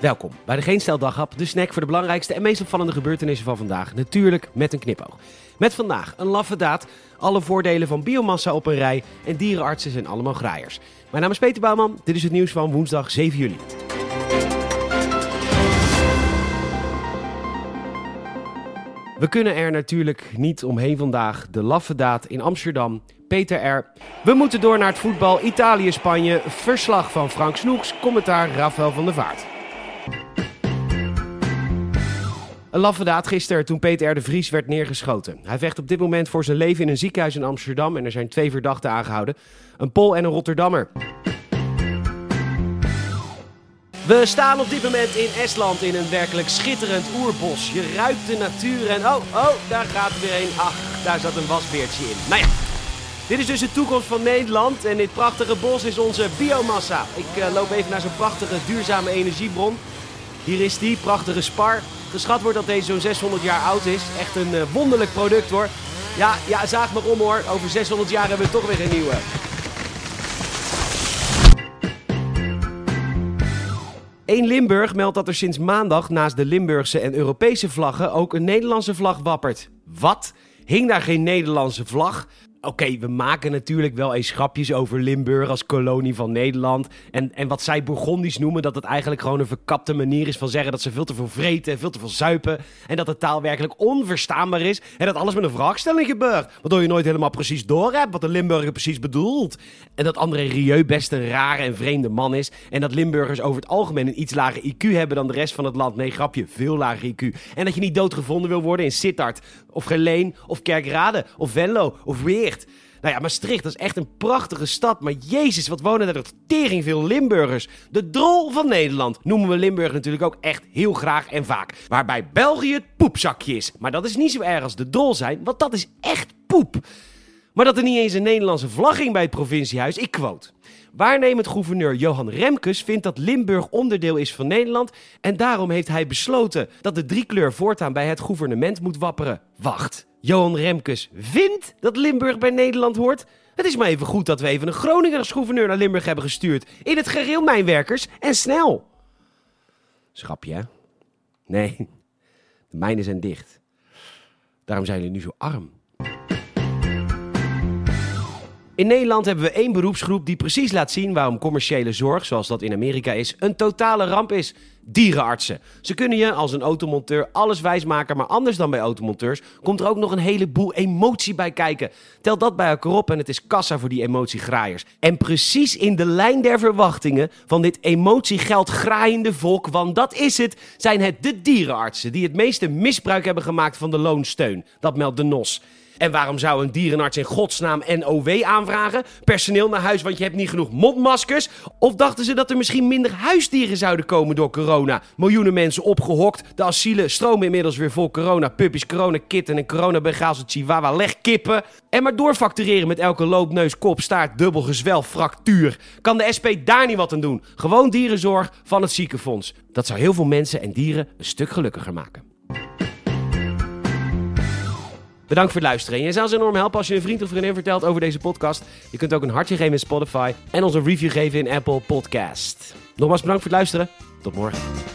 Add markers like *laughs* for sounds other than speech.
Welkom bij de Geen Stel de snack voor de belangrijkste en meest opvallende gebeurtenissen van vandaag. Natuurlijk met een knipoog. Met vandaag een laffe daad, alle voordelen van biomassa op een rij en dierenartsen zijn allemaal graaiers. Mijn naam is Peter Bouwman, dit is het nieuws van woensdag 7 juli. We kunnen er natuurlijk niet omheen vandaag. De laffe daad in Amsterdam. Peter R. We moeten door naar het voetbal Italië-Spanje. Verslag van Frank Snoeks. Commentaar Rafael van der Vaart. Een laffe daad gisteren toen Peter de Vries werd neergeschoten. Hij vecht op dit moment voor zijn leven in een ziekenhuis in Amsterdam en er zijn twee verdachten aangehouden. Een Pol en een Rotterdammer. We staan op dit moment in Estland in een werkelijk schitterend oerbos. Je ruikt de natuur en oh, oh, daar gaat er weer een. Ach, daar zat een wasbeertje in. Nou ja, dit is dus de toekomst van Nederland en dit prachtige bos is onze biomassa. Ik eh, loop even naar zo'n prachtige duurzame energiebron. Hier is die, prachtige spar. Geschat wordt dat deze zo'n 600 jaar oud is. Echt een eh, wonderlijk product hoor. Ja, ja, zaag maar om hoor. Over 600 jaar hebben we toch weer een nieuwe. Eén Limburg meldt dat er sinds maandag naast de Limburgse en Europese vlaggen ook een Nederlandse vlag wappert. Wat? Hing daar geen Nederlandse vlag? Oké, we maken natuurlijk wel eens grapjes over Limburg als kolonie van Nederland. En, en wat zij Bourgondisch noemen, dat het eigenlijk gewoon een verkapte manier is van zeggen dat ze veel te veel vreten en veel te veel zuipen. En dat de taal werkelijk onverstaanbaar is. En dat alles met een vraagstelling gebeurt. Waardoor je nooit helemaal precies door hebt wat de Limburger precies bedoelt. En dat André Rieu best een rare en vreemde man is. En dat Limburgers over het algemeen een iets lager IQ hebben dan de rest van het land. Nee, grapje, veel lager IQ. En dat je niet doodgevonden wil worden in Sittard, of Geleen, of Kerkrade, of Venlo, of Nou ja, Maastricht, is echt een prachtige stad. Maar jezus, wat wonen er tering veel Limburgers. De drol van Nederland noemen we Limburg natuurlijk ook echt heel graag en vaak. Waarbij België het poepzakje is. Maar dat is niet zo erg als de drol zijn, want dat is echt poep. Maar dat er niet eens een Nederlandse vlag ging bij het provinciehuis, ik quote. Waarnemend gouverneur Johan Remkes vindt dat Limburg onderdeel is van Nederland en daarom heeft hij besloten dat de driekleur voortaan bij het gouvernement moet wapperen. Wacht, Johan Remkes vindt dat Limburg bij Nederland hoort? Het is maar even goed dat we even een Groninger als gouverneur naar Limburg hebben gestuurd. In het gereel mijnwerkers en snel. Schapje, hè? Nee, *laughs* de mijnen zijn dicht. Daarom zijn jullie nu zo arm. In Nederland hebben we één beroepsgroep die precies laat zien waarom commerciële zorg, zoals dat in Amerika is, een totale ramp is. Dierenartsen. Ze kunnen je als een automonteur alles wijsmaken, maar anders dan bij automonteurs komt er ook nog een heleboel emotie bij kijken. Tel dat bij elkaar op en het is kassa voor die emotiegraaiers. En precies in de lijn der verwachtingen van dit emotiegeld graaiende volk, want dat is het, zijn het de dierenartsen die het meeste misbruik hebben gemaakt van de loonsteun. Dat meldt de NOS. En waarom zou een dierenarts in godsnaam NOW aanvragen? Personeel naar huis, want je hebt niet genoeg mondmaskers? Of dachten ze dat er misschien minder huisdieren zouden komen door corona? Miljoenen mensen opgehokt, de asielen stromen inmiddels weer vol corona. Puppies, corona kitten en corona Bengaalse chihuahua legkippen. En maar doorfactureren met elke loop, neus, kop, staart, dubbel gezwel, fractuur. Kan de SP daar niet wat aan doen? Gewoon dierenzorg van het ziekenfonds. Dat zou heel veel mensen en dieren een stuk gelukkiger maken. Bedankt voor het luisteren. En je zou ons enorm helpen als je een vriend of vriendin vertelt over deze podcast. Je kunt ook een hartje geven in Spotify en ons een review geven in Apple Podcast. Nogmaals bedankt voor het luisteren. Tot morgen.